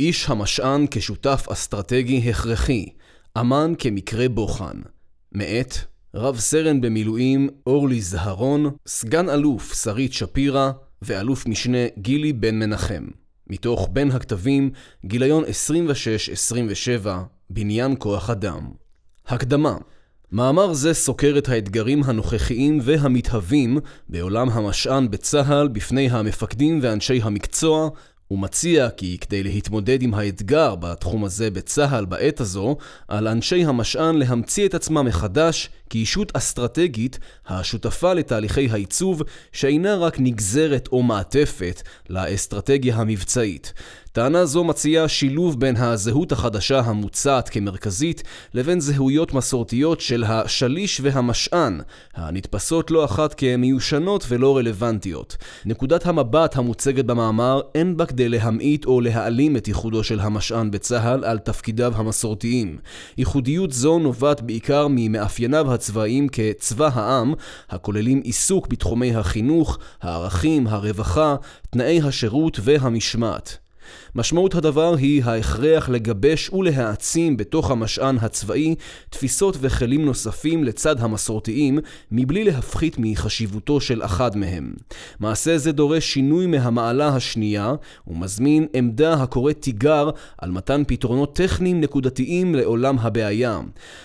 איש המשען כשותף אסטרטגי הכרחי, אמן כמקרה בוחן. מאת רב סרן במילואים אורלי זהרון, סגן אלוף שרית שפירא ואלוף משנה גילי בן מנחם. מתוך בין הכתבים, גיליון 26-27, בניין כוח אדם. הקדמה מאמר זה סוקר את האתגרים הנוכחיים והמתהווים בעולם המשען בצה"ל בפני המפקדים ואנשי המקצוע הוא מציע כי כדי להתמודד עם האתגר בתחום הזה בצה"ל בעת הזו, על אנשי המשען להמציא את עצמם מחדש כישות אסטרטגית השותפה לתהליכי העיצוב שאינה רק נגזרת או מעטפת לאסטרטגיה המבצעית. טענה זו מציעה שילוב בין הזהות החדשה המוצעת כמרכזית לבין זהויות מסורתיות של השליש והמשען, הנתפסות לא אחת כמיושנות ולא רלוונטיות. נקודת המבט המוצגת במאמר אין בה כדי להמעיט או להעלים את ייחודו של המשען בצה"ל על תפקידיו המסורתיים. ייחודיות זו נובעת בעיקר ממאפייניו הצבאיים כצבא העם, הכוללים עיסוק בתחומי החינוך, הערכים, הרווחה, תנאי השירות והמשמעת. משמעות הדבר היא ההכרח לגבש ולהעצים בתוך המשען הצבאי תפיסות וכלים נוספים לצד המסורתיים, מבלי להפחית מחשיבותו של אחד מהם. מעשה זה דורש שינוי מהמעלה השנייה, ומזמין עמדה הקוראת תיגר על מתן פתרונות טכניים נקודתיים לעולם הבעיה.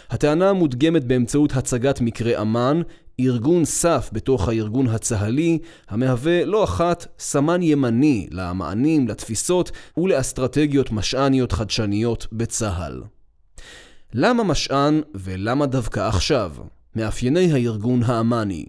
הטענה מודגמת באמצעות הצגת מקרה אמן, ארגון סף בתוך הארגון הצה"לי, המהווה לא אחת סמן ימני למענים, לתפיסות ולאסטרטגיות משעניות חדשניות בצה"ל. למה משען ולמה דווקא עכשיו? מאפייני הארגון האמני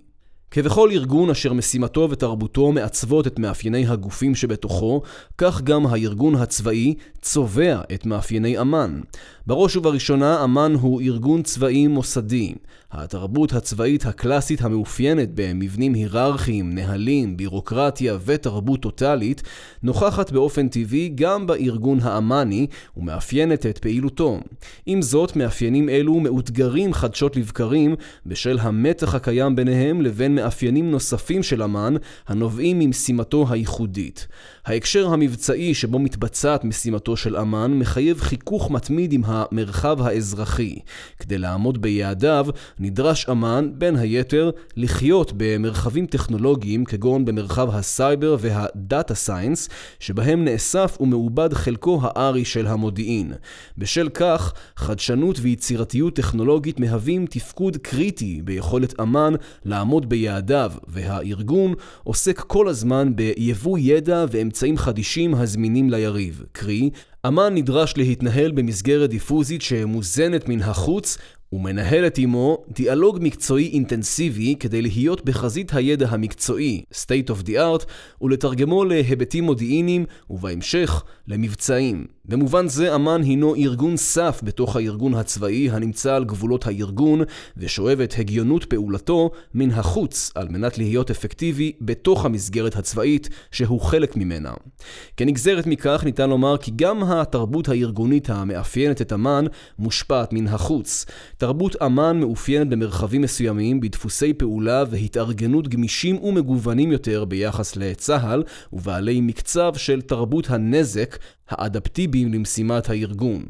כבכל ארגון אשר משימתו ותרבותו מעצבות את מאפייני הגופים שבתוכו, כך גם הארגון הצבאי צובע את מאפייני אמ"ן. בראש ובראשונה, אמ"ן הוא ארגון צבאי מוסדי. התרבות הצבאית הקלאסית המאופיינת במבנים היררכיים, נהלים, בירוקרטיה ותרבות טוטאלית, נוכחת באופן טבעי גם בארגון האמ"ני ומאפיינת את פעילותו. עם זאת, מאפיינים אלו מאותגרים חדשות לבקרים בשל המתח הקיים ביניהם לבין מאפיינים נוספים של אמ"ן הנובעים ממשימתו הייחודית. ההקשר המבצעי שבו מתבצעת משימתו של אמ"ן מחייב חיכוך מתמיד עם המרחב האזרחי. כדי לעמוד ביעדיו, נדרש אמ"ן, בין היתר, לחיות במרחבים טכנולוגיים כגון במרחב הסייבר וה data science, שבהם נאסף ומעובד חלקו הארי של המודיעין. בשל כך, חדשנות ויצירתיות טכנולוגית מהווים תפקוד קריטי ביכולת אמ"ן לעמוד ביעדיו, והארגון עוסק כל הזמן ביבוא ידע ואמצעים חדישים הזמינים ליריב, קרי, אמ"ן נדרש להתנהל במסגרת דיפוזית שמוזנת מן החוץ ומנהלת עמו דיאלוג מקצועי אינטנסיבי כדי להיות בחזית הידע המקצועי, state of the art, ולתרגמו להיבטים מודיעיניים, ובהמשך למבצעים. במובן זה אמ"ן הינו ארגון סף בתוך הארגון הצבאי הנמצא על גבולות הארגון ושואב את הגיונות פעולתו מן החוץ על מנת להיות אפקטיבי בתוך המסגרת הצבאית שהוא חלק ממנה. כנגזרת מכך ניתן לומר כי גם התרבות הארגונית המאפיינת את אמ"ן מושפעת מן החוץ. תרבות אמ"ן מאופיינת במרחבים מסוימים בדפוסי פעולה והתארגנות גמישים ומגוונים יותר ביחס לצה"ל ובעלי מקצב של תרבות הנזק האדפטיביים למשימת הארגון.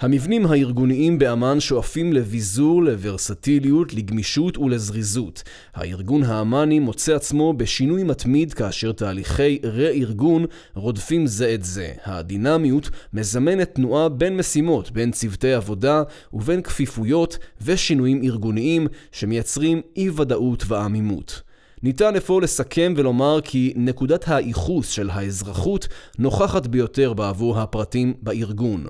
המבנים הארגוניים באמ"ן שואפים לביזור, לוורסטיליות, לגמישות ולזריזות. הארגון האמ"ני מוצא עצמו בשינוי מתמיד כאשר תהליכי רה-ארגון רודפים זה את זה. הדינמיות מזמנת תנועה בין משימות, בין צוותי עבודה ובין כפיפויות ושינויים ארגוניים שמייצרים אי-ודאות ועמימות. ניתן אפוא לסכם ולומר כי נקודת הייחוס של האזרחות נוכחת ביותר בעבור הפרטים בארגון.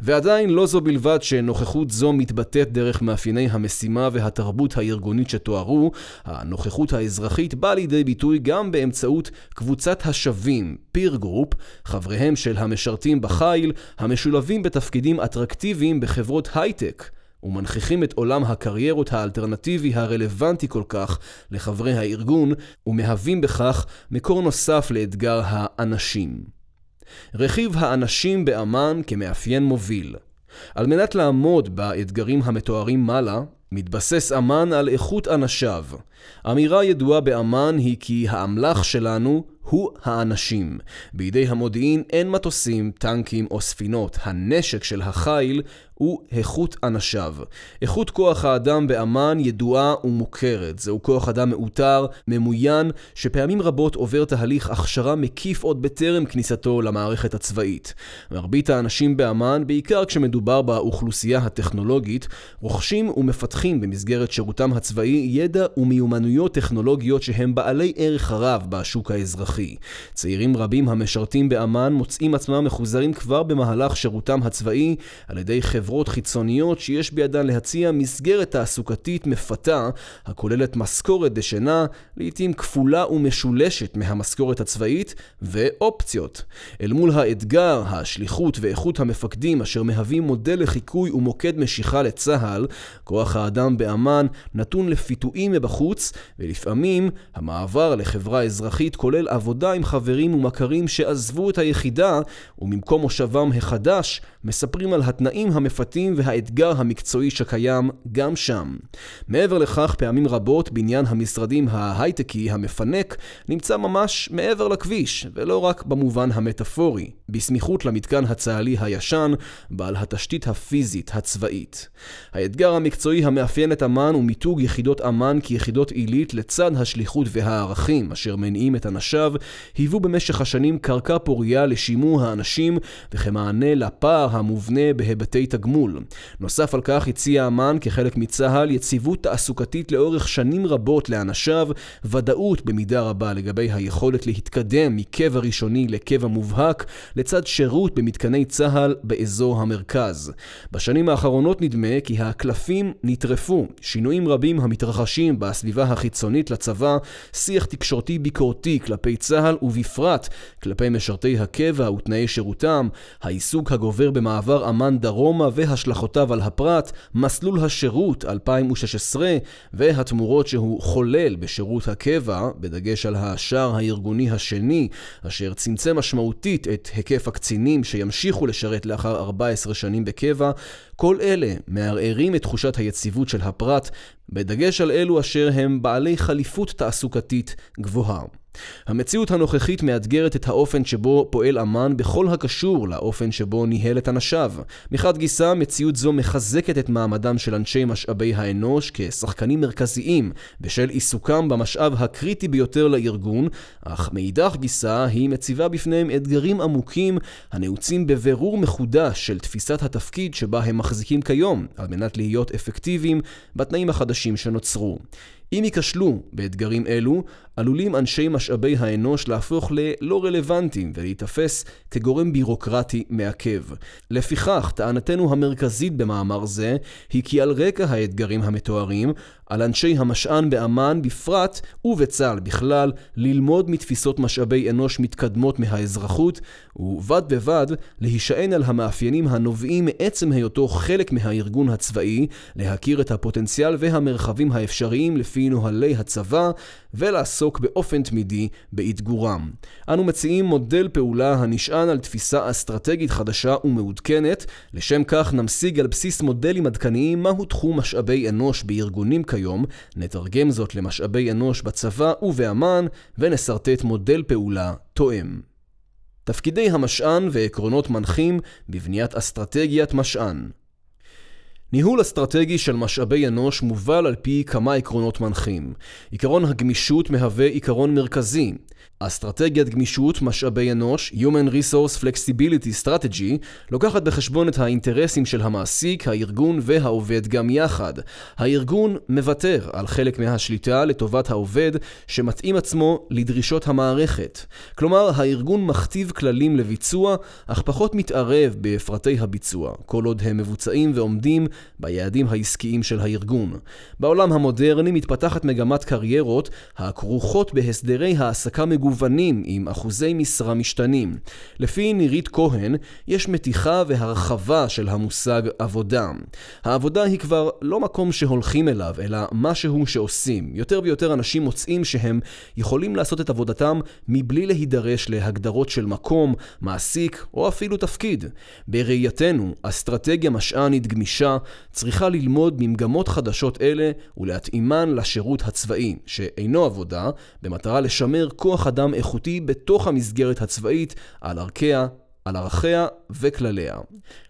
ועדיין לא זו בלבד שנוכחות זו מתבטאת דרך מאפייני המשימה והתרבות הארגונית שתוארו, הנוכחות האזרחית באה לידי ביטוי גם באמצעות קבוצת השווים, peer group, חבריהם של המשרתים בחיל, המשולבים בתפקידים אטרקטיביים בחברות הייטק. ומנכיחים את עולם הקריירות האלטרנטיבי הרלוונטי כל כך לחברי הארגון, ומהווים בכך מקור נוסף לאתגר האנשים. רכיב האנשים באמ"ן כמאפיין מוביל. על מנת לעמוד באתגרים המתוארים מעלה, מתבסס אמ"ן על איכות אנשיו. אמירה ידועה באמ"ן היא כי האמל"ח שלנו הוא האנשים. בידי המודיעין אין מטוסים, טנקים או ספינות. הנשק של החיל הוא איכות אנשיו. איכות כוח האדם באמ"ן ידועה ומוכרת. זהו כוח אדם מאותר, ממוין, שפעמים רבות עובר תהליך הכשרה מקיף עוד בטרם כניסתו למערכת הצבאית. מרבית האנשים באמ"ן, בעיקר כשמדובר באוכלוסייה הטכנולוגית, רוכשים ומפתחים במסגרת שירותם הצבאי ידע ומיומנויות טכנולוגיות שהם בעלי ערך רב בשוק האזרחי. צעירים רבים המשרתים באמ"ן מוצאים עצמם מחוזרים כבר במהלך שירותם הצבאי על ידי חברה חברות חיצוניות שיש בידן להציע מסגרת תעסוקתית מפתה הכוללת משכורת דשנה, לעתים כפולה ומשולשת מהמשכורת הצבאית, ואופציות. אל מול האתגר, השליחות ואיכות המפקדים אשר מהווים מודל לחיקוי ומוקד משיכה לצה"ל, כוח האדם באמ"ן נתון לפיתויים מבחוץ, ולפעמים המעבר לחברה אזרחית כולל עבודה עם חברים ומכרים שעזבו את היחידה, וממקום מושבם החדש מספרים על התנאים המפתים והאתגר המקצועי שקיים גם שם. מעבר לכך, פעמים רבות בניין המשרדים ההייטקי המפנק נמצא ממש מעבר לכביש, ולא רק במובן המטאפורי, בסמיכות למתקן הצה"לי הישן, בעל התשתית הפיזית הצבאית. האתגר המקצועי המאפיין את אמ"ן הוא מיתוג יחידות אמ"ן כיחידות עילית לצד השליחות והערכים אשר מניעים את אנשיו, היוו במשך השנים קרקע פוריה לשימור האנשים וכמענה לפער המובנה בהיבטי תגמול. נוסף על כך הציע אמ"ן כחלק מצה"ל יציבות תעסוקתית לאורך שנים רבות לאנשיו, ודאות במידה רבה לגבי היכולת להתקדם מקבע ראשוני לקבע מובהק, לצד שירות במתקני צה"ל באזור המרכז. בשנים האחרונות נדמה כי הקלפים נטרפו, שינויים רבים המתרחשים בסביבה החיצונית לצבא, שיח תקשורתי ביקורתי כלפי צה"ל ובפרט כלפי משרתי הקבע ותנאי שירותם, העיסוק הגובר במעבר אמ"ן דרומה והשלכותיו על הפרט, מסלול השירות 2016 והתמורות שהוא חולל בשירות הקבע, בדגש על השער הארגוני השני, אשר צמצם משמעותית את היקף הקצינים שימשיכו לשרת לאחר 14 שנים בקבע, כל אלה מערערים את תחושת היציבות של הפרט, בדגש על אלו אשר הם בעלי חליפות תעסוקתית גבוהה. המציאות הנוכחית מאתגרת את האופן שבו פועל אמ"ן בכל הקשור לאופן שבו ניהל את אנשיו. מחד גיסא, מציאות זו מחזקת את מעמדם של אנשי משאבי האנוש כשחקנים מרכזיים בשל עיסוקם במשאב הקריטי ביותר לארגון, אך מאידך גיסא היא מציבה בפניהם אתגרים עמוקים הנעוצים בבירור מחודש של תפיסת התפקיד שבה הם מחזיקים כיום, על מנת להיות אפקטיביים בתנאים החדשים שנוצרו. אם ייכשלו באתגרים אלו, עלולים אנשי משאבי האנוש להפוך ללא רלוונטיים ולהיתפס כגורם בירוקרטי מעכב. לפיכך, טענתנו המרכזית במאמר זה היא כי על רקע האתגרים המתוארים, על אנשי המשען באמ"ן בפרט ובצה"ל בכלל ללמוד מתפיסות משאבי אנוש מתקדמות מהאזרחות ובד בבד להישען על המאפיינים הנובעים מעצם היותו חלק מהארגון הצבאי, להכיר את הפוטנציאל והמרחבים האפשריים לפי נוהלי הצבא ולעסוק באופן תמידי באתגורם. אנו מציעים מודל פעולה הנשען על תפיסה אסטרטגית חדשה ומעודכנת, לשם כך נמשיג על בסיס מודלים עדכניים מהו תחום משאבי אנוש בארגונים כיום, נתרגם זאת למשאבי אנוש בצבא ובאמ"ן, ונסרטט מודל פעולה תואם. תפקידי המשען ועקרונות מנחים בבניית אסטרטגיית משען ניהול אסטרטגי של משאבי אנוש מובל על פי כמה עקרונות מנחים. עקרון הגמישות מהווה עיקרון מרכזי. אסטרטגיית גמישות משאבי אנוש, Human Resource Flexibility Strategy, לוקחת בחשבון את האינטרסים של המעסיק, הארגון והעובד גם יחד. הארגון מוותר על חלק מהשליטה לטובת העובד, שמתאים עצמו לדרישות המערכת. כלומר, הארגון מכתיב כללים לביצוע, אך פחות מתערב בפרטי הביצוע, כל עוד הם מבוצעים ועומדים ביעדים העסקיים של הארגון. בעולם המודרני מתפתחת מגמת קריירות הכרוכות בהסדרי העסקה מגוונים. עם אחוזי משרה משתנים. לפי נירית כהן, יש מתיחה והרחבה של המושג עבודה. העבודה היא כבר לא מקום שהולכים אליו, אלא משהו שעושים. יותר ויותר אנשים מוצאים שהם יכולים לעשות את עבודתם מבלי להידרש להגדרות של מקום, מעסיק או אפילו תפקיד. בראייתנו, אסטרטגיה משענית גמישה צריכה ללמוד ממגמות חדשות אלה ולהתאימן לשירות הצבאי, שאינו עבודה, במטרה לשמר כוח אדם איכותי בתוך המסגרת הצבאית על ערכיה, על ערכיה וכלליה.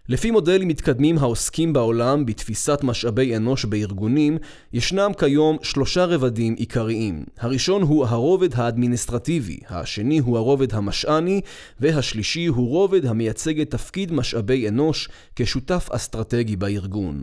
לפי מודלים מתקדמים העוסקים בעולם בתפיסת משאבי אנוש בארגונים, ישנם כיום שלושה רבדים עיקריים. הראשון הוא הרובד האדמיניסטרטיבי, השני הוא הרובד המשעני, והשלישי הוא רובד המייצג את תפקיד משאבי אנוש כשותף אסטרטגי בארגון.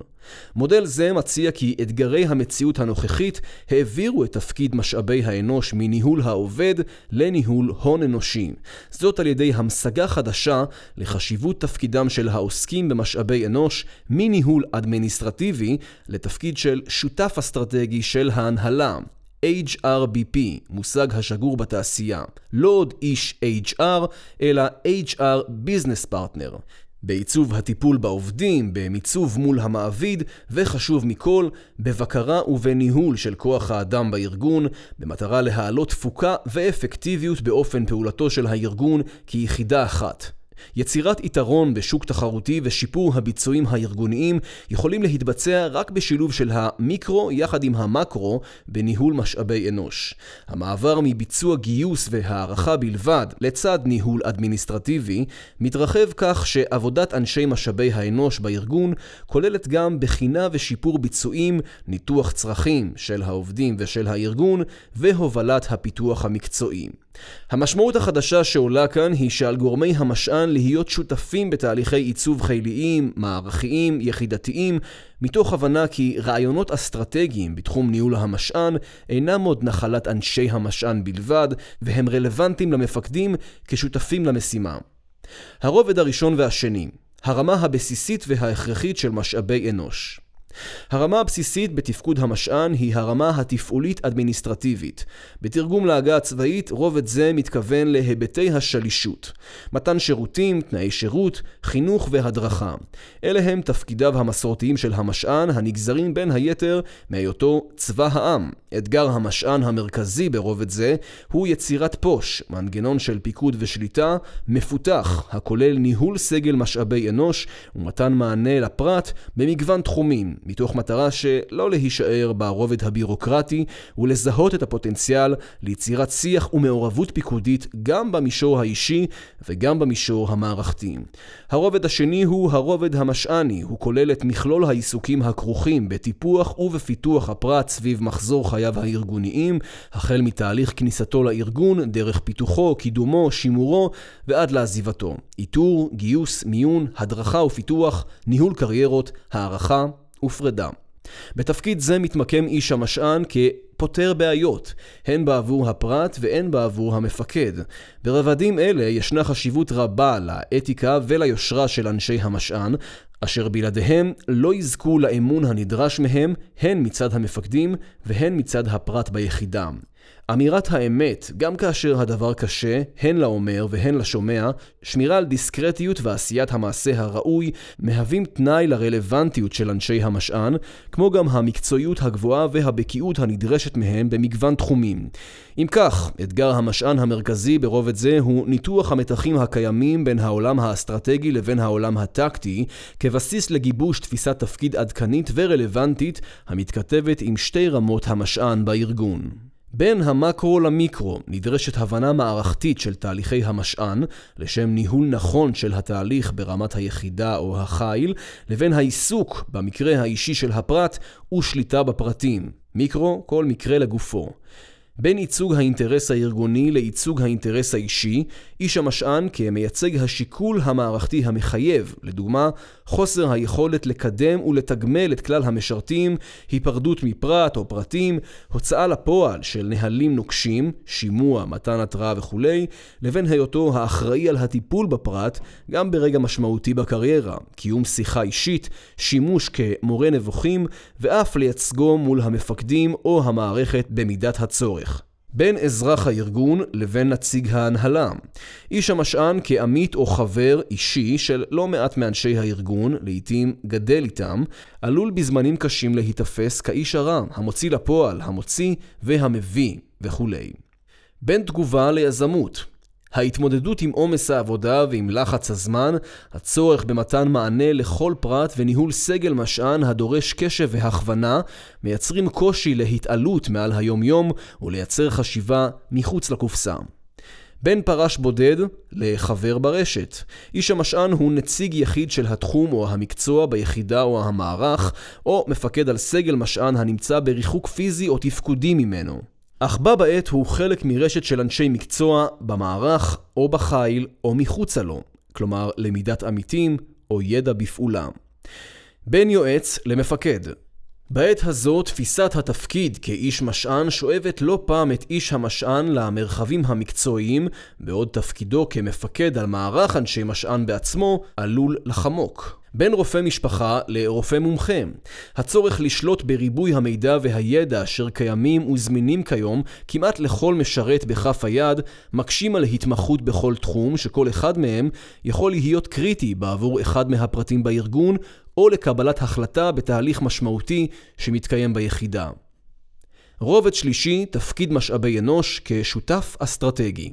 מודל זה מציע כי אתגרי המציאות הנוכחית העבירו את תפקיד משאבי האנוש מניהול העובד לניהול הון אנושי. זאת על ידי המשגה חדשה לחשיבות תפקידם של העוסקים במשאבי אנוש מניהול אדמיניסטרטיבי לתפקיד של שותף אסטרטגי של ההנהלה. HRBP, מושג השגור בתעשייה. לא עוד איש HR, אלא HR Business Partner. בעיצוב הטיפול בעובדים, במיצוב מול המעביד, וחשוב מכל, בבקרה ובניהול של כוח האדם בארגון, במטרה להעלות תפוקה ואפקטיביות באופן פעולתו של הארגון כיחידה אחת. יצירת יתרון בשוק תחרותי ושיפור הביצועים הארגוניים יכולים להתבצע רק בשילוב של המיקרו יחד עם המקרו בניהול משאבי אנוש. המעבר מביצוע גיוס והערכה בלבד לצד ניהול אדמיניסטרטיבי מתרחב כך שעבודת אנשי משאבי האנוש בארגון כוללת גם בחינה ושיפור ביצועים, ניתוח צרכים של העובדים ושל הארגון והובלת הפיתוח המקצועי. המשמעות החדשה שעולה כאן היא שעל גורמי המשען להיות שותפים בתהליכי עיצוב חיליים, מערכיים, יחידתיים, מתוך הבנה כי רעיונות אסטרטגיים בתחום ניהול המשען אינם עוד נחלת אנשי המשען בלבד, והם רלוונטיים למפקדים כשותפים למשימה. הרובד הראשון והשני, הרמה הבסיסית וההכרחית של משאבי אנוש. הרמה הבסיסית בתפקוד המשען היא הרמה התפעולית-אדמיניסטרטיבית. בתרגום להגה הצבאית, רובד זה מתכוון להיבטי השלישות. מתן שירותים, תנאי שירות, חינוך והדרכה. אלה הם תפקידיו המסורתיים של המשען, הנגזרים בין היתר מהיותו צבא העם. אתגר המשען המרכזי ברובד זה הוא יצירת פוש, מנגנון של פיקוד ושליטה, מפותח, הכולל ניהול סגל משאבי אנוש ומתן מענה לפרט במגוון תחומים, מתוך מטרה שלא להישאר ברובד הבירוקרטי ולזהות את הפוטנציאל ליצירת שיח ומעורבות פיקודית גם במישור האישי וגם במישור המערכתי. הרובד השני הוא הרובד המשעני, הוא כולל את מכלול העיסוקים הכרוכים בטיפוח ובפיתוח הפרט סביב מחזור חייו הארגוניים, החל מתהליך כניסתו לארגון, דרך פיתוחו, קידומו, שימורו ועד לעזיבתו. איתור, גיוס, מיון, הדרכה ופיתוח, ניהול קריירות, הערכה ופרידה. בתפקיד זה מתמקם איש המשען כפותר בעיות, הן בעבור הפרט והן בעבור המפקד. ברבדים אלה ישנה חשיבות רבה לאתיקה וליושרה של אנשי המשען, אשר בלעדיהם לא יזכו לאמון הנדרש מהם, הן מצד המפקדים והן מצד הפרט ביחידה. אמירת האמת, גם כאשר הדבר קשה, הן לאומר והן לשומע, שמירה על דיסקרטיות ועשיית המעשה הראוי, מהווים תנאי לרלוונטיות של אנשי המשען, כמו גם המקצועיות הגבוהה והבקיאות הנדרשת מהם במגוון תחומים. אם כך, אתגר המשען המרכזי ברובד זה הוא ניתוח המתחים הקיימים בין העולם האסטרטגי לבין העולם הטקטי, כבסיס לגיבוש תפיסת תפקיד עדכנית ורלוונטית, המתכתבת עם שתי רמות המשען בארגון. בין המקרו למיקרו נדרשת הבנה מערכתית של תהליכי המשען לשם ניהול נכון של התהליך ברמת היחידה או החיל, לבין העיסוק במקרה האישי של הפרט ושליטה בפרטים. מיקרו, כל מקרה לגופו. בין ייצוג האינטרס הארגוני לייצוג האינטרס האישי, איש המשען כמייצג השיקול המערכתי המחייב, לדוגמה, חוסר היכולת לקדם ולתגמל את כלל המשרתים, היפרדות מפרט או פרטים, הוצאה לפועל של נהלים נוקשים, שימוע, מתן התראה וכולי, לבין היותו האחראי על הטיפול בפרט, גם ברגע משמעותי בקריירה, קיום שיחה אישית, שימוש כמורה נבוכים, ואף לייצגו מול המפקדים או המערכת במידת הצורך. בין אזרח הארגון לבין נציג ההנהלה. איש המשען כעמית או חבר אישי של לא מעט מאנשי הארגון, לעתים גדל איתם, עלול בזמנים קשים להיתפס כאיש הרע, המוציא לפועל, המוציא והמביא וכולי. בין תגובה ליזמות ההתמודדות עם עומס העבודה ועם לחץ הזמן, הצורך במתן מענה לכל פרט וניהול סגל משען הדורש קשב והכוונה, מייצרים קושי להתעלות מעל היומיום ולייצר חשיבה מחוץ לקופסה. בין פרש בודד לחבר ברשת. איש המשען הוא נציג יחיד של התחום או המקצוע ביחידה או המערך, או מפקד על סגל משען הנמצא בריחוק פיזי או תפקודי ממנו. אך בה בעת הוא חלק מרשת של אנשי מקצוע במערך או בחיל או מחוצה לו, כלומר למידת עמיתים או ידע בפעולה. בין יועץ למפקד בעת הזו תפיסת התפקיד כאיש משען שואבת לא פעם את איש המשען למרחבים המקצועיים, בעוד תפקידו כמפקד על מערך אנשי משען בעצמו עלול לחמוק. בין רופא משפחה לרופא מומחה. הצורך לשלוט בריבוי המידע והידע אשר קיימים וזמינים כיום כמעט לכל משרת בכף היד, מקשים על התמחות בכל תחום שכל אחד מהם יכול להיות קריטי בעבור אחד מהפרטים בארגון או לקבלת החלטה בתהליך משמעותי שמתקיים ביחידה. רובד שלישי, תפקיד משאבי אנוש כשותף אסטרטגי.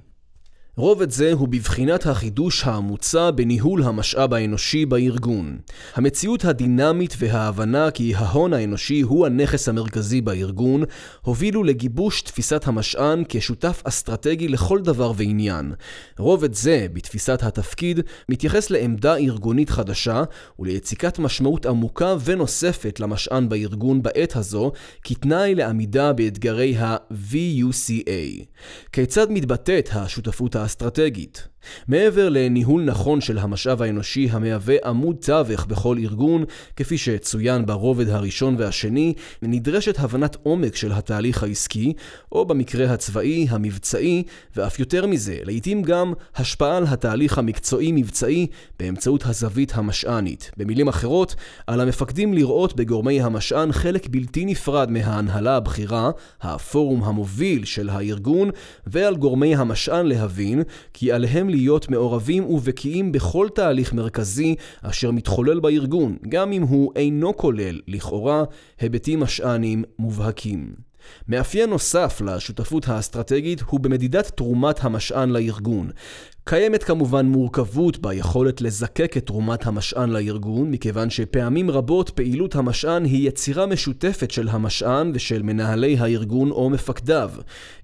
רובד זה הוא בבחינת החידוש המוצע בניהול המשאב האנושי בארגון. המציאות הדינמית וההבנה כי ההון האנושי הוא הנכס המרכזי בארגון, הובילו לגיבוש תפיסת המשען כשותף אסטרטגי לכל דבר ועניין. רובד זה, בתפיסת התפקיד, מתייחס לעמדה ארגונית חדשה וליציקת משמעות עמוקה ונוספת למשען בארגון בעת הזו, כתנאי לעמידה באתגרי ה-VUCA. כיצד מתבטאת השותפות האסטרטגית. מעבר לניהול נכון של המשאב האנושי המהווה עמוד תווך בכל ארגון, כפי שצוין ברובד הראשון והשני, נדרשת הבנת עומק של התהליך העסקי, או במקרה הצבאי, המבצעי, ואף יותר מזה, לעיתים גם השפעה על התהליך המקצועי-מבצעי באמצעות הזווית המשענית. במילים אחרות, על המפקדים לראות בגורמי המשען חלק בלתי נפרד מההנהלה הבכירה, הפורום המוביל של הארגון, ועל גורמי המשען להבין כי עליהם להיות מעורבים ובקיאים בכל תהליך מרכזי אשר מתחולל בארגון, גם אם הוא אינו כולל, לכאורה, היבטים משעניים מובהקים. מאפיין נוסף לשותפות האסטרטגית הוא במדידת תרומת המשען לארגון. קיימת כמובן מורכבות ביכולת לזקק את תרומת המשען לארגון, מכיוון שפעמים רבות פעילות המשען היא יצירה משותפת של המשען ושל מנהלי הארגון או מפקדיו.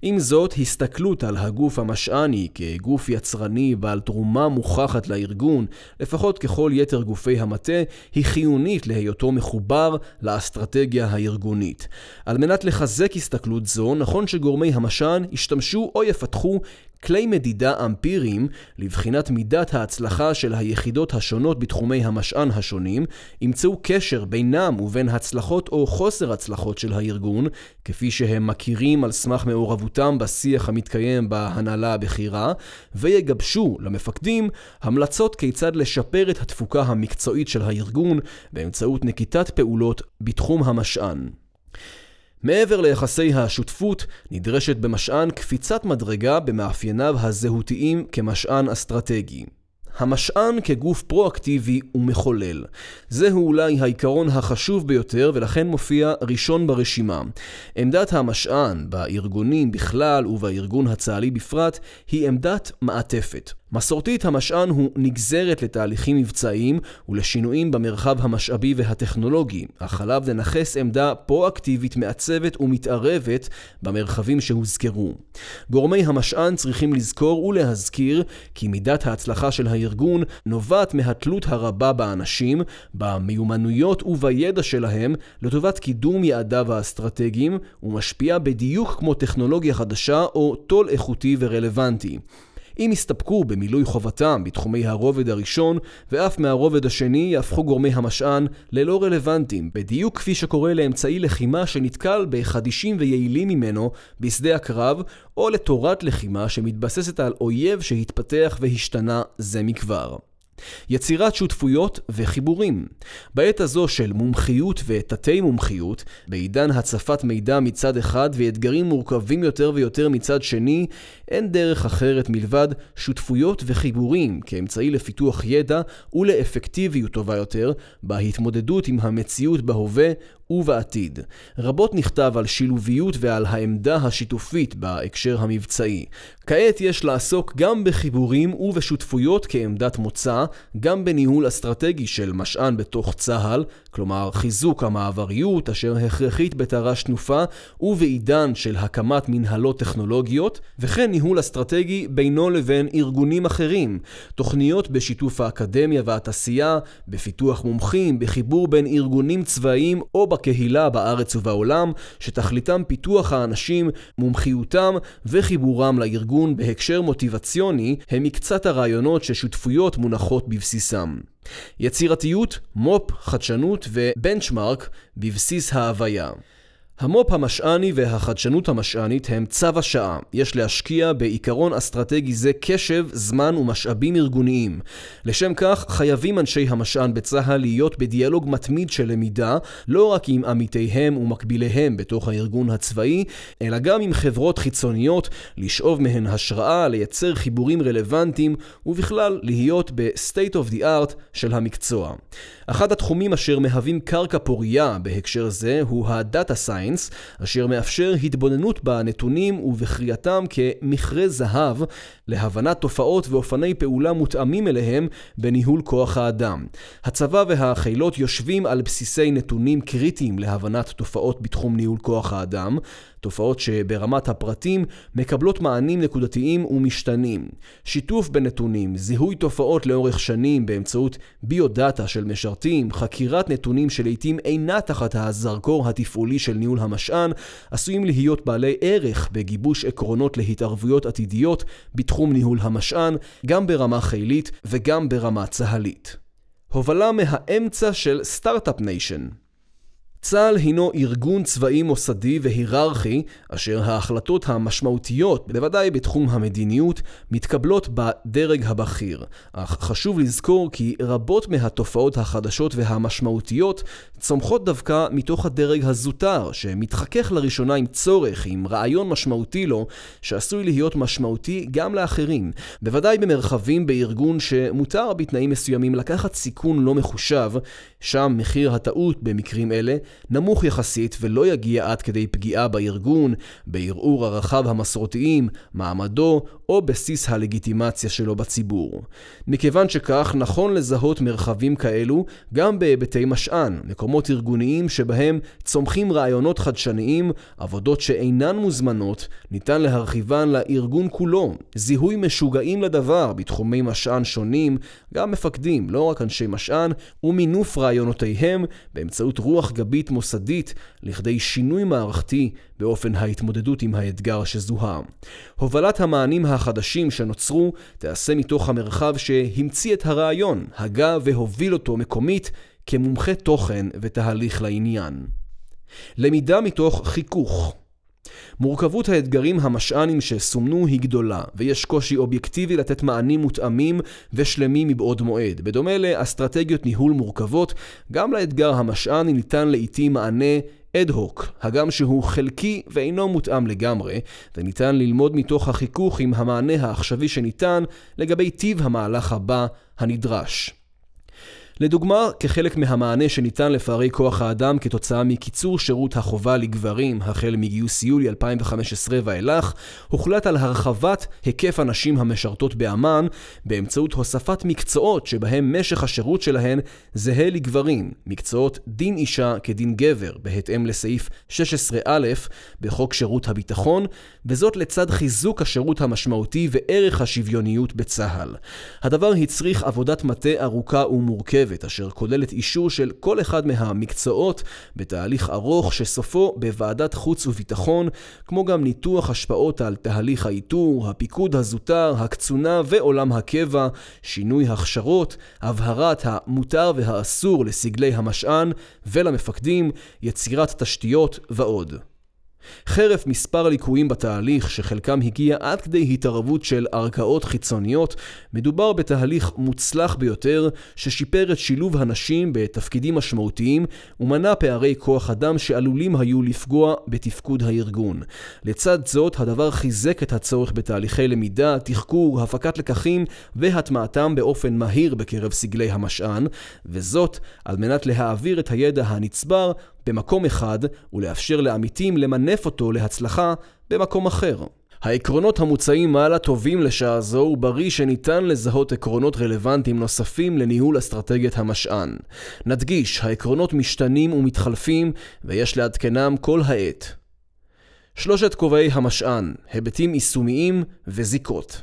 עם זאת, הסתכלות על הגוף המשעני כגוף יצרני בעל תרומה מוכחת לארגון, לפחות ככל יתר גופי המטה, היא חיונית להיותו מחובר לאסטרטגיה הארגונית. על מנת לחזק הסתכלות זו, נכון שגורמי המשען ישתמשו או יפתחו כלי מדידה אמפיריים לבחינת מידת ההצלחה של היחידות השונות בתחומי המשען השונים, ימצאו קשר בינם ובין הצלחות או חוסר הצלחות של הארגון, כפי שהם מכירים על סמך מעורבותם בשיח המתקיים בהנהלה הבכירה, ויגבשו למפקדים המלצות כיצד לשפר את התפוקה המקצועית של הארגון באמצעות נקיטת פעולות בתחום המשען. מעבר ליחסי השותפות, נדרשת במשען קפיצת מדרגה במאפייניו הזהותיים כמשען אסטרטגי. המשען כגוף פרואקטיבי ומחולל. זהו אולי העיקרון החשוב ביותר ולכן מופיע ראשון ברשימה. עמדת המשען בארגונים בכלל ובארגון הצה"לי בפרט היא עמדת מעטפת. מסורתית המשען הוא נגזרת לתהליכים מבצעיים ולשינויים במרחב המשאבי והטכנולוגי, אך עליו לנכס עמדה פרואקטיבית מעצבת ומתערבת במרחבים שהוזכרו. גורמי המשען צריכים לזכור ולהזכיר כי מידת ההצלחה של הארגון נובעת מהתלות הרבה באנשים, במיומנויות ובידע שלהם לטובת קידום יעדיו האסטרטגיים ומשפיעה בדיוק כמו טכנולוגיה חדשה או טול איכותי ורלוונטי. אם יסתפקו במילוי חובתם בתחומי הרובד הראשון, ואף מהרובד השני יהפכו גורמי המשען ללא רלוונטיים, בדיוק כפי שקורה לאמצעי לחימה שנתקל בחדישים ויעילים ממנו בשדה הקרב, או לתורת לחימה שמתבססת על אויב שהתפתח והשתנה זה מכבר. יצירת שותפויות וחיבורים. בעת הזו של מומחיות ותתי מומחיות, בעידן הצפת מידע מצד אחד ואתגרים מורכבים יותר ויותר מצד שני, אין דרך אחרת מלבד שותפויות וחיבורים כאמצעי לפיתוח ידע ולאפקטיביות טובה יותר בהתמודדות עם המציאות בהווה ובעתיד. רבות נכתב על שילוביות ועל העמדה השיתופית בהקשר המבצעי. כעת יש לעסוק גם בחיבורים ובשותפויות כעמדת מוצא, גם בניהול אסטרטגי של משען בתוך צה"ל, כלומר חיזוק המעבריות אשר הכרחית בתר"ש תנופה, ובעידן של הקמת מנהלות טכנולוגיות, וכן ניהול אסטרטגי בינו לבין ארגונים אחרים, תוכניות בשיתוף האקדמיה והתעשייה, בפיתוח מומחים, בחיבור בין ארגונים צבאיים או בקהילה בארץ ובעולם, שתכליתם פיתוח האנשים, מומחיותם וחיבורם לארגון בהקשר מוטיבציוני, הם מקצת הרעיונות ששותפויות מונחות בבסיסם. יצירתיות, מו"פ, חדשנות ובנצ'מארק בבסיס ההוויה. המו"פ המשעני והחדשנות המשענית הם צו השעה. יש להשקיע בעיקרון אסטרטגי זה קשב, זמן ומשאבים ארגוניים. לשם כך, חייבים אנשי המשען בצה"ל להיות בדיאלוג מתמיד של למידה, לא רק עם עמיתיהם ומקביליהם בתוך הארגון הצבאי, אלא גם עם חברות חיצוניות, לשאוב מהן השראה, לייצר חיבורים רלוונטיים, ובכלל להיות ב-state of the art של המקצוע. אחד התחומים אשר מהווים קרקע פורייה בהקשר זה הוא ה-Data Science, אשר מאפשר התבוננות בנתונים ובקריאתם כמכרה זהב להבנת תופעות ואופני פעולה מותאמים אליהם בניהול כוח האדם. הצבא והחילות יושבים על בסיסי נתונים קריטיים להבנת תופעות בתחום ניהול כוח האדם, תופעות שברמת הפרטים מקבלות מענים נקודתיים ומשתנים. שיתוף בנתונים, זיהוי תופעות לאורך שנים באמצעות ביודאטה של משרתים, חקירת נתונים שלעיתים אינה תחת הזרקור התפעולי של ניהול המשא"ן, עשויים להיות בעלי ערך בגיבוש עקרונות להתערבויות עתידיות בתחום ניהול המשא"ן, גם ברמה חיילית וגם ברמה צה"לית. הובלה מהאמצע של start-up nation צה"ל הינו ארגון צבאי מוסדי והיררכי, אשר ההחלטות המשמעותיות, בוודאי בתחום המדיניות, מתקבלות בדרג הבכיר. אך חשוב לזכור כי רבות מהתופעות החדשות והמשמעותיות צומחות דווקא מתוך הדרג הזוטר, שמתחכך לראשונה עם צורך, עם רעיון משמעותי לו, שעשוי להיות משמעותי גם לאחרים. בוודאי במרחבים בארגון שמותר בתנאים מסוימים לקחת סיכון לא מחושב, שם מחיר הטעות במקרים אלה נמוך יחסית ולא יגיע עד כדי פגיעה בארגון, בערעור ערכיו המסורתיים, מעמדו או בסיס הלגיטימציה שלו בציבור. מכיוון שכך, נכון לזהות מרחבים כאלו גם בהיבטי משען, מקומות ארגוניים שבהם צומחים רעיונות חדשניים, עבודות שאינן מוזמנות, ניתן להרחיבן לארגון כולו. זיהוי משוגעים לדבר בתחומי משען שונים, גם מפקדים, לא רק אנשי משען, ומינוף רעיונותיהם באמצעות רוח גבית מוסדית לכדי שינוי מערכתי באופן ההתמודדות עם האתגר שזוהה. הובלת המענים החדשים שנוצרו תיעשה מתוך המרחב שהמציא את הרעיון, הגה והוביל אותו מקומית כמומחה תוכן ותהליך לעניין. למידה מתוך חיכוך מורכבות האתגרים המשענים שסומנו היא גדולה, ויש קושי אובייקטיבי לתת מענים מותאמים ושלמים מבעוד מועד. בדומה לאסטרטגיות ניהול מורכבות, גם לאתגר המשעני ניתן לעיתים מענה אד-הוק, הגם שהוא חלקי ואינו מותאם לגמרי, וניתן ללמוד מתוך החיכוך עם המענה העכשווי שניתן לגבי טיב המהלך הבא הנדרש. לדוגמה, כחלק מהמענה שניתן לפערי כוח האדם כתוצאה מקיצור שירות החובה לגברים החל מגיוס יולי 2015 ואילך, הוחלט על הרחבת היקף הנשים המשרתות באמ"ן באמצעות הוספת מקצועות שבהם משך השירות שלהן זהה לגברים, מקצועות דין אישה כדין גבר, בהתאם לסעיף 16א בחוק שירות הביטחון, וזאת לצד חיזוק השירות המשמעותי וערך השוויוניות בצה"ל. הדבר הצריך עבודת מטה ארוכה ומורכבת. מורכבת, אשר כוללת אישור של כל אחד מהמקצועות בתהליך ארוך שסופו בוועדת חוץ וביטחון, כמו גם ניתוח השפעות על תהליך האיתור, הפיקוד הזוטר, הקצונה ועולם הקבע, שינוי הכשרות, הבהרת המותר והאסור לסגלי המשען ולמפקדים, יצירת תשתיות ועוד. חרף מספר ליקויים בתהליך, שחלקם הגיע עד כדי התערבות של ערכאות חיצוניות, מדובר בתהליך מוצלח ביותר, ששיפר את שילוב הנשים בתפקידים משמעותיים, ומנע פערי כוח אדם שעלולים היו לפגוע בתפקוד הארגון. לצד זאת, הדבר חיזק את הצורך בתהליכי למידה, תחקור, הפקת לקחים והטמעתם באופן מהיר בקרב סגלי המשען, וזאת על מנת להעביר את הידע הנצבר במקום אחד ולאפשר לעמיתים למנף אותו להצלחה במקום אחר. העקרונות המוצעים מעלה טובים לשעה זו ובריא שניתן לזהות עקרונות רלוונטיים נוספים לניהול אסטרטגיית המשען. נדגיש, העקרונות משתנים ומתחלפים ויש לעדכנם כל העת. שלושת כובעי המשען, היבטים יישומיים וזיקות.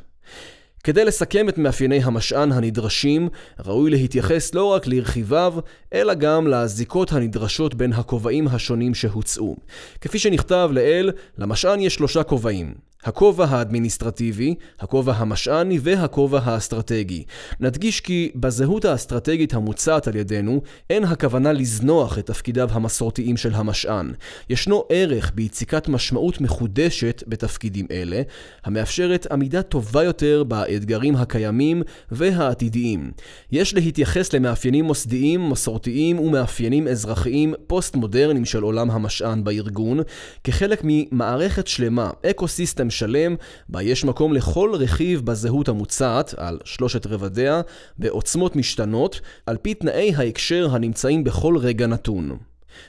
כדי לסכם את מאפייני המשען הנדרשים, ראוי להתייחס לא רק לרכיביו, אלא גם לזיקות הנדרשות בין הכובעים השונים שהוצאו. כפי שנכתב לעיל, למשען יש שלושה כובעים. הכובע האדמיניסטרטיבי, הכובע המשעני והכובע האסטרטגי. נדגיש כי בזהות האסטרטגית המוצעת על ידינו, אין הכוונה לזנוח את תפקידיו המסורתיים של המשא"ן. ישנו ערך ביציקת משמעות מחודשת בתפקידים אלה, המאפשרת עמידה טובה יותר באתגרים הקיימים והעתידיים. יש להתייחס למאפיינים מוסדיים, מסורתיים ומאפיינים אזרחיים פוסט-מודרניים של עולם המשא"ן בארגון, כחלק ממערכת שלמה, ecosystem שלם, בה יש מקום לכל רכיב בזהות המוצעת, על שלושת רבדיה, בעוצמות משתנות, על פי תנאי ההקשר הנמצאים בכל רגע נתון.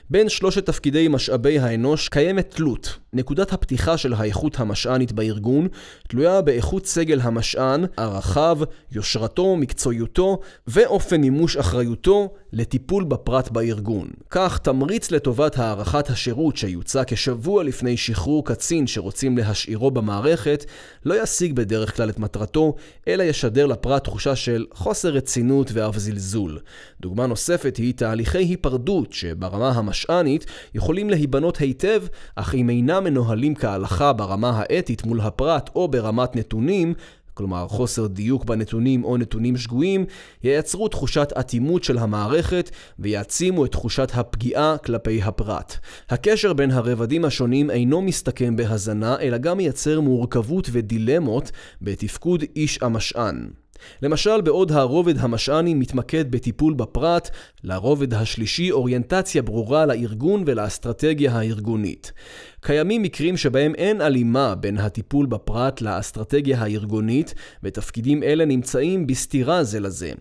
בין שלושת תפקידי משאבי האנוש קיימת תלות. נקודת הפתיחה של האיכות המשענית בארגון תלויה באיכות סגל המשען, ערכיו, יושרתו, מקצועיותו ואופן מימוש אחריותו לטיפול בפרט בארגון. כך, תמריץ לטובת הארכת השירות שיוצע כשבוע לפני שחרור קצין שרוצים להשאירו במערכת, לא ישיג בדרך כלל את מטרתו, אלא ישדר לפרט תחושה של חוסר רצינות ואף זלזול. דוגמה נוספת היא תהליכי היפרדות שברמה המשענית יכולים להיבנות היטב, אך אם אינם מנוהלים כהלכה ברמה האתית מול הפרט או ברמת נתונים, כלומר חוסר דיוק בנתונים או נתונים שגויים, ייצרו תחושת אטימות של המערכת ויעצימו את תחושת הפגיעה כלפי הפרט. הקשר בין הרבדים השונים אינו מסתכם בהזנה, אלא גם מייצר מורכבות ודילמות בתפקוד איש המשען. למשל, בעוד הרובד המשעני מתמקד בטיפול בפרט, לרובד השלישי אוריינטציה ברורה לארגון ולאסטרטגיה הארגונית. קיימים מקרים שבהם אין הלימה בין הטיפול בפרט לאסטרטגיה הארגונית, ותפקידים אלה נמצאים בסתירה זה לזה.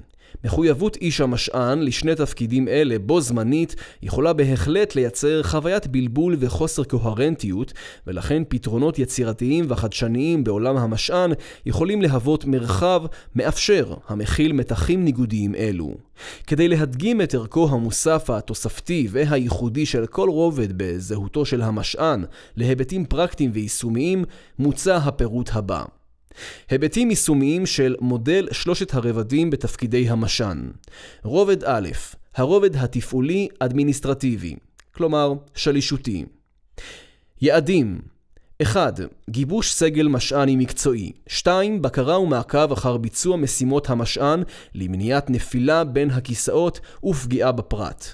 מחויבות איש המשען לשני תפקידים אלה בו זמנית יכולה בהחלט לייצר חוויית בלבול וחוסר קוהרנטיות, ולכן פתרונות יצירתיים וחדשניים בעולם המשען יכולים להוות מרחב מאפשר המכיל מתחים ניגודיים אלו. כדי להדגים את ערכו המוסף התוספתי והייחודי של כל רובד בזהותו של המשען להיבטים פרקטיים ויישומיים, מוצע הפירוט הבא. היבטים יישומיים של מודל שלושת הרבדים בתפקידי המש"ן. רובד א', הרובד התפעולי-אדמיניסטרטיבי, כלומר שלישותי. יעדים 1. גיבוש סגל משעני מקצועי. 2. בקרה ומעקב אחר ביצוע משימות המשען למניעת נפילה בין הכיסאות ופגיעה בפרט.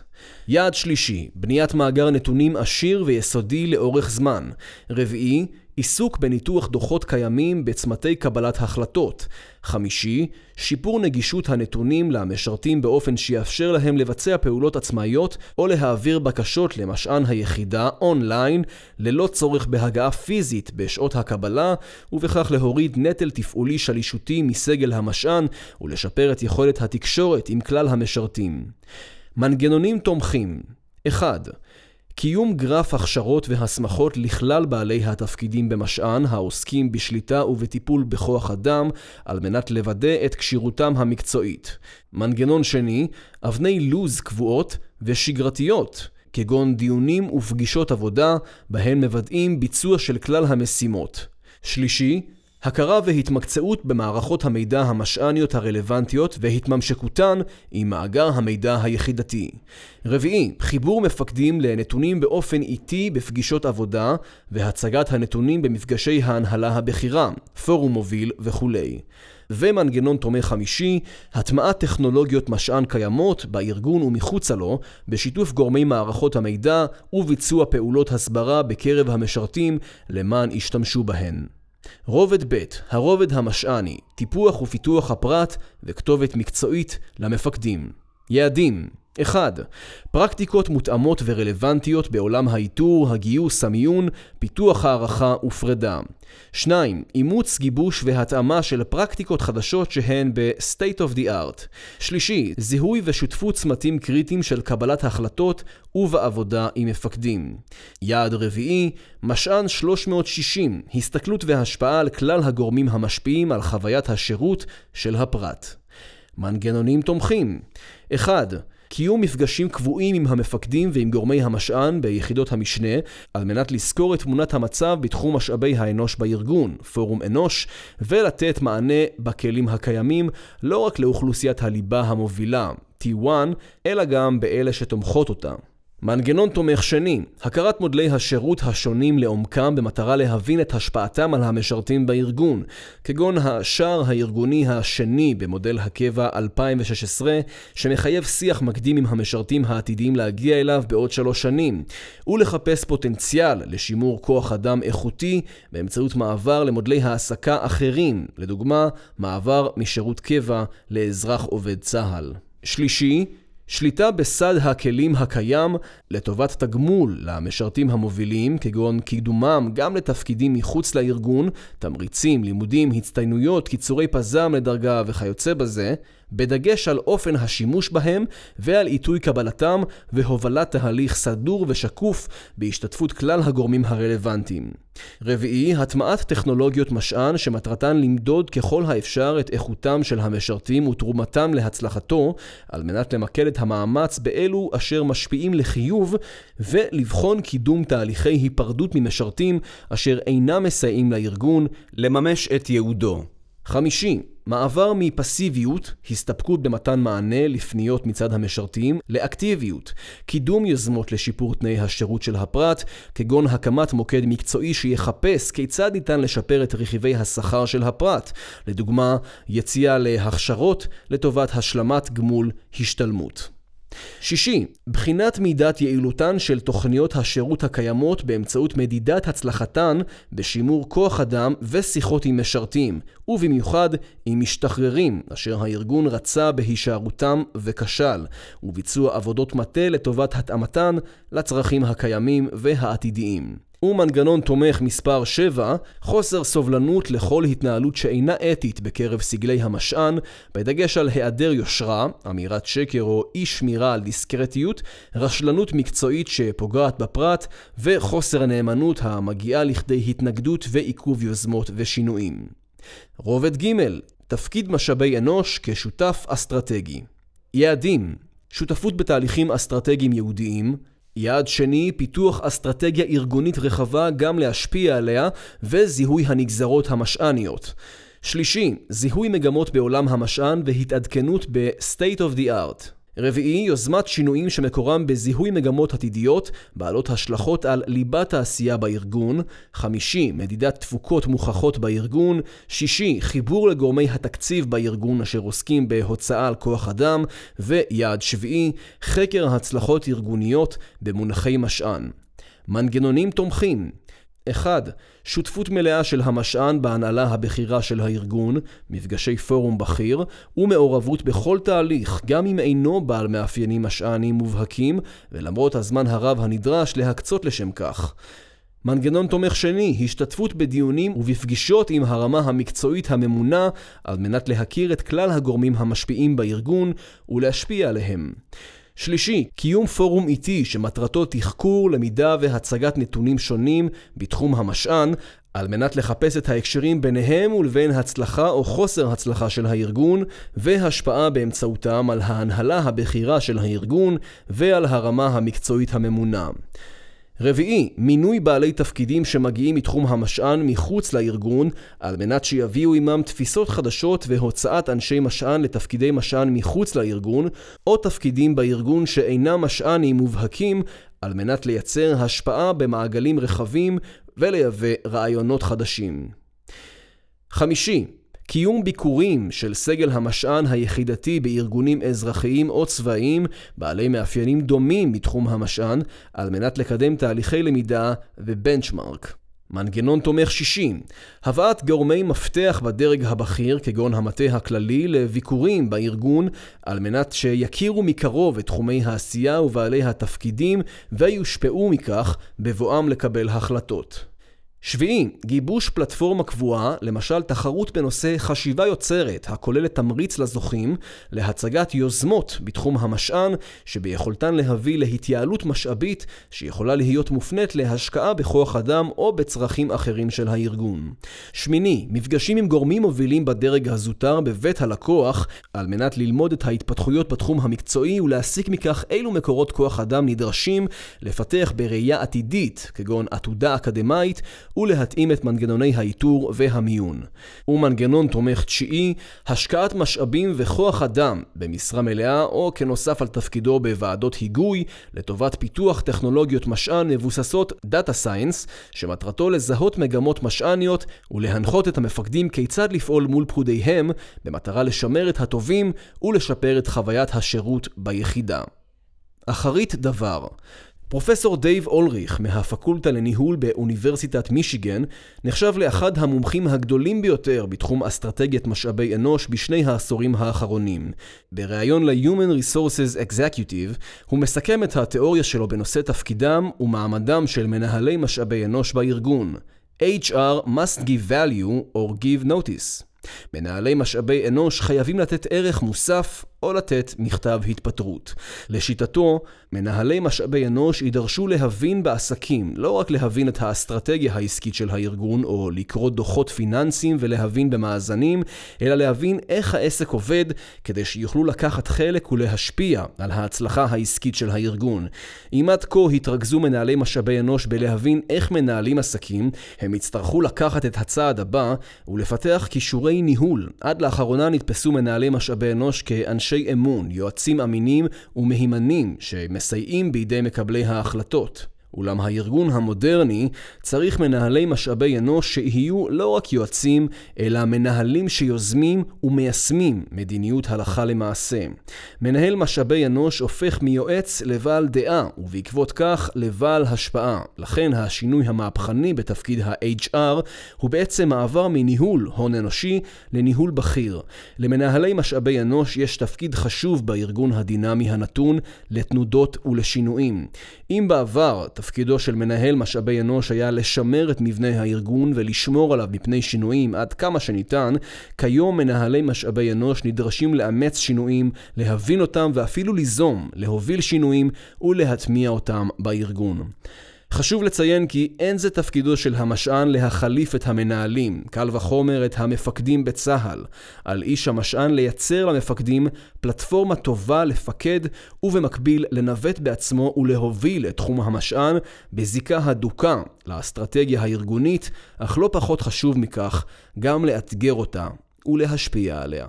יעד שלישי, בניית מאגר נתונים עשיר ויסודי לאורך זמן. רביעי, עיסוק בניתוח דוחות קיימים בצמתי קבלת החלטות. חמישי, שיפור נגישות הנתונים למשרתים באופן שיאפשר להם לבצע פעולות עצמאיות או להעביר בקשות למשען היחידה אונליין ללא צורך בהגעה פיזית בשעות הקבלה ובכך להוריד נטל תפעולי שלישותי מסגל המשען ולשפר את יכולת התקשורת עם כלל המשרתים. מנגנונים תומכים 1. קיום גרף הכשרות והסמכות לכלל בעלי התפקידים במשען העוסקים בשליטה ובטיפול בכוח אדם על מנת לוודא את כשירותם המקצועית. מנגנון שני, אבני לוז קבועות ושגרתיות, כגון דיונים ופגישות עבודה בהן מוודאים ביצוע של כלל המשימות. שלישי, הכרה והתמקצעות במערכות המידע המשעניות הרלוונטיות והתממשקותן עם מאגר המידע היחידתי. רביעי, חיבור מפקדים לנתונים באופן איטי בפגישות עבודה והצגת הנתונים במפגשי ההנהלה הבכירה, פורום מוביל וכולי. ומנגנון תומך חמישי, הטמעת טכנולוגיות משען קיימות בארגון ומחוצה לו, בשיתוף גורמי מערכות המידע וביצוע פעולות הסברה בקרב המשרתים למען ישתמשו בהן. רובד ב', הרובד המשעני, טיפוח ופיתוח הפרט וכתובת מקצועית למפקדים. יעדים 1. פרקטיקות מותאמות ורלוונטיות בעולם האיתור, הגיוס, המיון, פיתוח הערכה ופרידה. 2. אימוץ, גיבוש והתאמה של פרקטיקות חדשות שהן ב-state of the art. שלישי, זיהוי ושותפות צמתים קריטיים של קבלת החלטות ובעבודה עם מפקדים. יעד רביעי, משען 360, הסתכלות והשפעה על כלל הגורמים המשפיעים על חוויית השירות של הפרט. מנגנונים תומכים 1. קיום מפגשים קבועים עם המפקדים ועם גורמי המשען ביחידות המשנה, על מנת לזכור את תמונת המצב בתחום משאבי האנוש בארגון, פורום אנוש, ולתת מענה בכלים הקיימים, לא רק לאוכלוסיית הליבה המובילה, T1, אלא גם באלה שתומכות אותה. מנגנון תומך שני, הכרת מודלי השירות השונים לעומקם במטרה להבין את השפעתם על המשרתים בארגון, כגון השער הארגוני השני במודל הקבע 2016, שמחייב שיח מקדים עם המשרתים העתידיים להגיע אליו בעוד שלוש שנים, ולחפש פוטנציאל לשימור כוח אדם איכותי באמצעות מעבר למודלי העסקה אחרים, לדוגמה, מעבר משירות קבע לאזרח עובד צה"ל. שלישי, שליטה בסד הכלים הקיים לטובת תגמול למשרתים המובילים, כגון קידומם גם לתפקידים מחוץ לארגון, תמריצים, לימודים, הצטיינויות, קיצורי פזם לדרגה וכיוצא בזה, בדגש על אופן השימוש בהם ועל עיתוי קבלתם והובלת תהליך סדור ושקוף בהשתתפות כלל הגורמים הרלוונטיים. רביעי, הטמעת טכנולוגיות משען שמטרתן למדוד ככל האפשר את איכותם של המשרתים ותרומתם להצלחתו, על מנת למקד את המאמץ באלו אשר משפיעים לחיוב ולבחון קידום תהליכי היפרדות ממשרתים אשר אינם מסייעים לארגון לממש את ייעודו. חמישי, מעבר מפסיביות, הסתפקות במתן מענה לפניות מצד המשרתים, לאקטיביות, קידום יוזמות לשיפור תנאי השירות של הפרט, כגון הקמת מוקד מקצועי שיחפש כיצד ניתן לשפר את רכיבי השכר של הפרט, לדוגמה, יציאה להכשרות לטובת השלמת גמול השתלמות. שישי, בחינת מידת יעילותן של תוכניות השירות הקיימות באמצעות מדידת הצלחתן בשימור כוח אדם ושיחות עם משרתים, ובמיוחד עם משתחררים, אשר הארגון רצה בהישארותם וכשל, וביצוע עבודות מטה לטובת התאמתן לצרכים הקיימים והעתידיים. ומנגנון תומך מספר 7, חוסר סובלנות לכל התנהלות שאינה אתית בקרב סגלי המשען, בדגש על היעדר יושרה, אמירת שקר או אי שמירה על דיסקרטיות, רשלנות מקצועית שפוגעת בפרט, וחוסר נאמנות המגיעה לכדי התנגדות ועיכוב יוזמות ושינויים. רובד ג' תפקיד משאבי אנוש כשותף אסטרטגי. יעדים שותפות בתהליכים אסטרטגיים ייעודיים, יעד שני, פיתוח אסטרטגיה ארגונית רחבה גם להשפיע עליה וזיהוי הנגזרות המשעניות. שלישי, זיהוי מגמות בעולם המשען והתעדכנות ב-state of the art. רביעי, יוזמת שינויים שמקורם בזיהוי מגמות עתידיות בעלות השלכות על ליבת העשייה בארגון. חמישי, מדידת תפוקות מוכחות בארגון. שישי, חיבור לגורמי התקציב בארגון אשר עוסקים בהוצאה על כוח אדם. ויעד שביעי, חקר הצלחות ארגוניות במונחי משען. מנגנונים תומכים 1. שותפות מלאה של המשען בהנהלה הבכירה של הארגון, מפגשי פורום בכיר, ומעורבות בכל תהליך, גם אם אינו בעל מאפיינים משעניים מובהקים, ולמרות הזמן הרב הנדרש להקצות לשם כך. מנגנון תומך שני, השתתפות בדיונים ובפגישות עם הרמה המקצועית הממונה על מנת להכיר את כלל הגורמים המשפיעים בארגון ולהשפיע עליהם. שלישי, קיום פורום איטי שמטרתו תחקור, למידה והצגת נתונים שונים בתחום המשען, על מנת לחפש את ההקשרים ביניהם ולבין הצלחה או חוסר הצלחה של הארגון, והשפעה באמצעותם על ההנהלה הבכירה של הארגון ועל הרמה המקצועית הממונה. רביעי, מינוי בעלי תפקידים שמגיעים מתחום המשען מחוץ לארגון על מנת שיביאו עמם תפיסות חדשות והוצאת אנשי משען לתפקידי משען מחוץ לארגון או תפקידים בארגון שאינם משענים מובהקים על מנת לייצר השפעה במעגלים רחבים ולייבא רעיונות חדשים. חמישי, קיום ביקורים של סגל המשען היחידתי בארגונים אזרחיים או צבאיים בעלי מאפיינים דומים מתחום המשען, על מנת לקדם תהליכי למידה ובנצ'מארק. מנגנון תומך 60, הבאת גורמי מפתח בדרג הבכיר, כגון המטה הכללי, לביקורים בארגון, על מנת שיכירו מקרוב את תחומי העשייה ובעלי התפקידים, ויושפעו מכך בבואם לקבל החלטות. שביעי, גיבוש פלטפורמה קבועה, למשל תחרות בנושא חשיבה יוצרת, הכוללת תמריץ לזוכים, להצגת יוזמות בתחום המשען, שביכולתן להביא להתייעלות משאבית, שיכולה להיות מופנית להשקעה בכוח אדם או בצרכים אחרים של הארגון. שמיני, מפגשים עם גורמים מובילים בדרג הזוטר בבית הלקוח, על מנת ללמוד את ההתפתחויות בתחום המקצועי ולהסיק מכך אילו מקורות כוח אדם נדרשים לפתח בראייה עתידית, כגון עתודה אקדמאית, ולהתאים את מנגנוני האיתור והמיון. ומנגנון תומך תשיעי, השקעת משאבים וכוח אדם במשרה מלאה או כנוסף על תפקידו בוועדות היגוי לטובת פיתוח טכנולוגיות משא"ן מבוססות data science, שמטרתו לזהות מגמות משא"ניות ולהנחות את המפקדים כיצד לפעול מול פקודיהם במטרה לשמר את הטובים ולשפר את חוויית השירות ביחידה. אחרית דבר פרופסור דייב אולריך מהפקולטה לניהול באוניברסיטת מישיגן נחשב לאחד המומחים הגדולים ביותר בתחום אסטרטגיית משאבי אנוש בשני העשורים האחרונים. בריאיון ל-Human Resources Executive הוא מסכם את התיאוריה שלו בנושא תפקידם ומעמדם של מנהלי משאבי אנוש בארגון. HR must give value or give notice. מנהלי משאבי אנוש חייבים לתת ערך מוסף או לתת מכתב התפטרות. לשיטתו, מנהלי משאבי אנוש יידרשו להבין בעסקים, לא רק להבין את האסטרטגיה העסקית של הארגון או לקרוא דוחות פיננסיים ולהבין במאזנים, אלא להבין איך העסק עובד כדי שיוכלו לקחת חלק ולהשפיע על ההצלחה העסקית של הארגון. אם עד כה התרכזו מנהלי משאבי אנוש בלהבין איך מנהלים עסקים, הם יצטרכו לקחת את הצעד הבא ולפתח כישורי ניהול. עד לאחרונה נתפסו מנהלי משאבי אנוש כאנשי אנשי אמון, יועצים אמינים ומהימנים שמסייעים בידי מקבלי ההחלטות. אולם הארגון המודרני צריך מנהלי משאבי אנוש שיהיו לא רק יועצים, אלא מנהלים שיוזמים ומיישמים מדיניות הלכה למעשה. מנהל משאבי אנוש הופך מיועץ לבעל דעה, ובעקבות כך לבעל השפעה. לכן השינוי המהפכני בתפקיד ה-HR הוא בעצם מעבר מניהול הון אנושי לניהול בכיר. למנהלי משאבי אנוש יש תפקיד חשוב בארגון הדינמי הנתון לתנודות ולשינויים. אם בעבר תפקידו של מנהל משאבי אנוש היה לשמר את מבנה הארגון ולשמור עליו מפני שינויים עד כמה שניתן, כיום מנהלי משאבי אנוש נדרשים לאמץ שינויים, להבין אותם ואפילו ליזום, להוביל שינויים ולהטמיע אותם בארגון. חשוב לציין כי אין זה תפקידו של המשען להחליף את המנהלים, קל וחומר את המפקדים בצה"ל. על איש המשען לייצר למפקדים פלטפורמה טובה לפקד ובמקביל לנווט בעצמו ולהוביל את תחום המשען בזיקה הדוקה לאסטרטגיה הארגונית, אך לא פחות חשוב מכך, גם לאתגר אותה ולהשפיע עליה.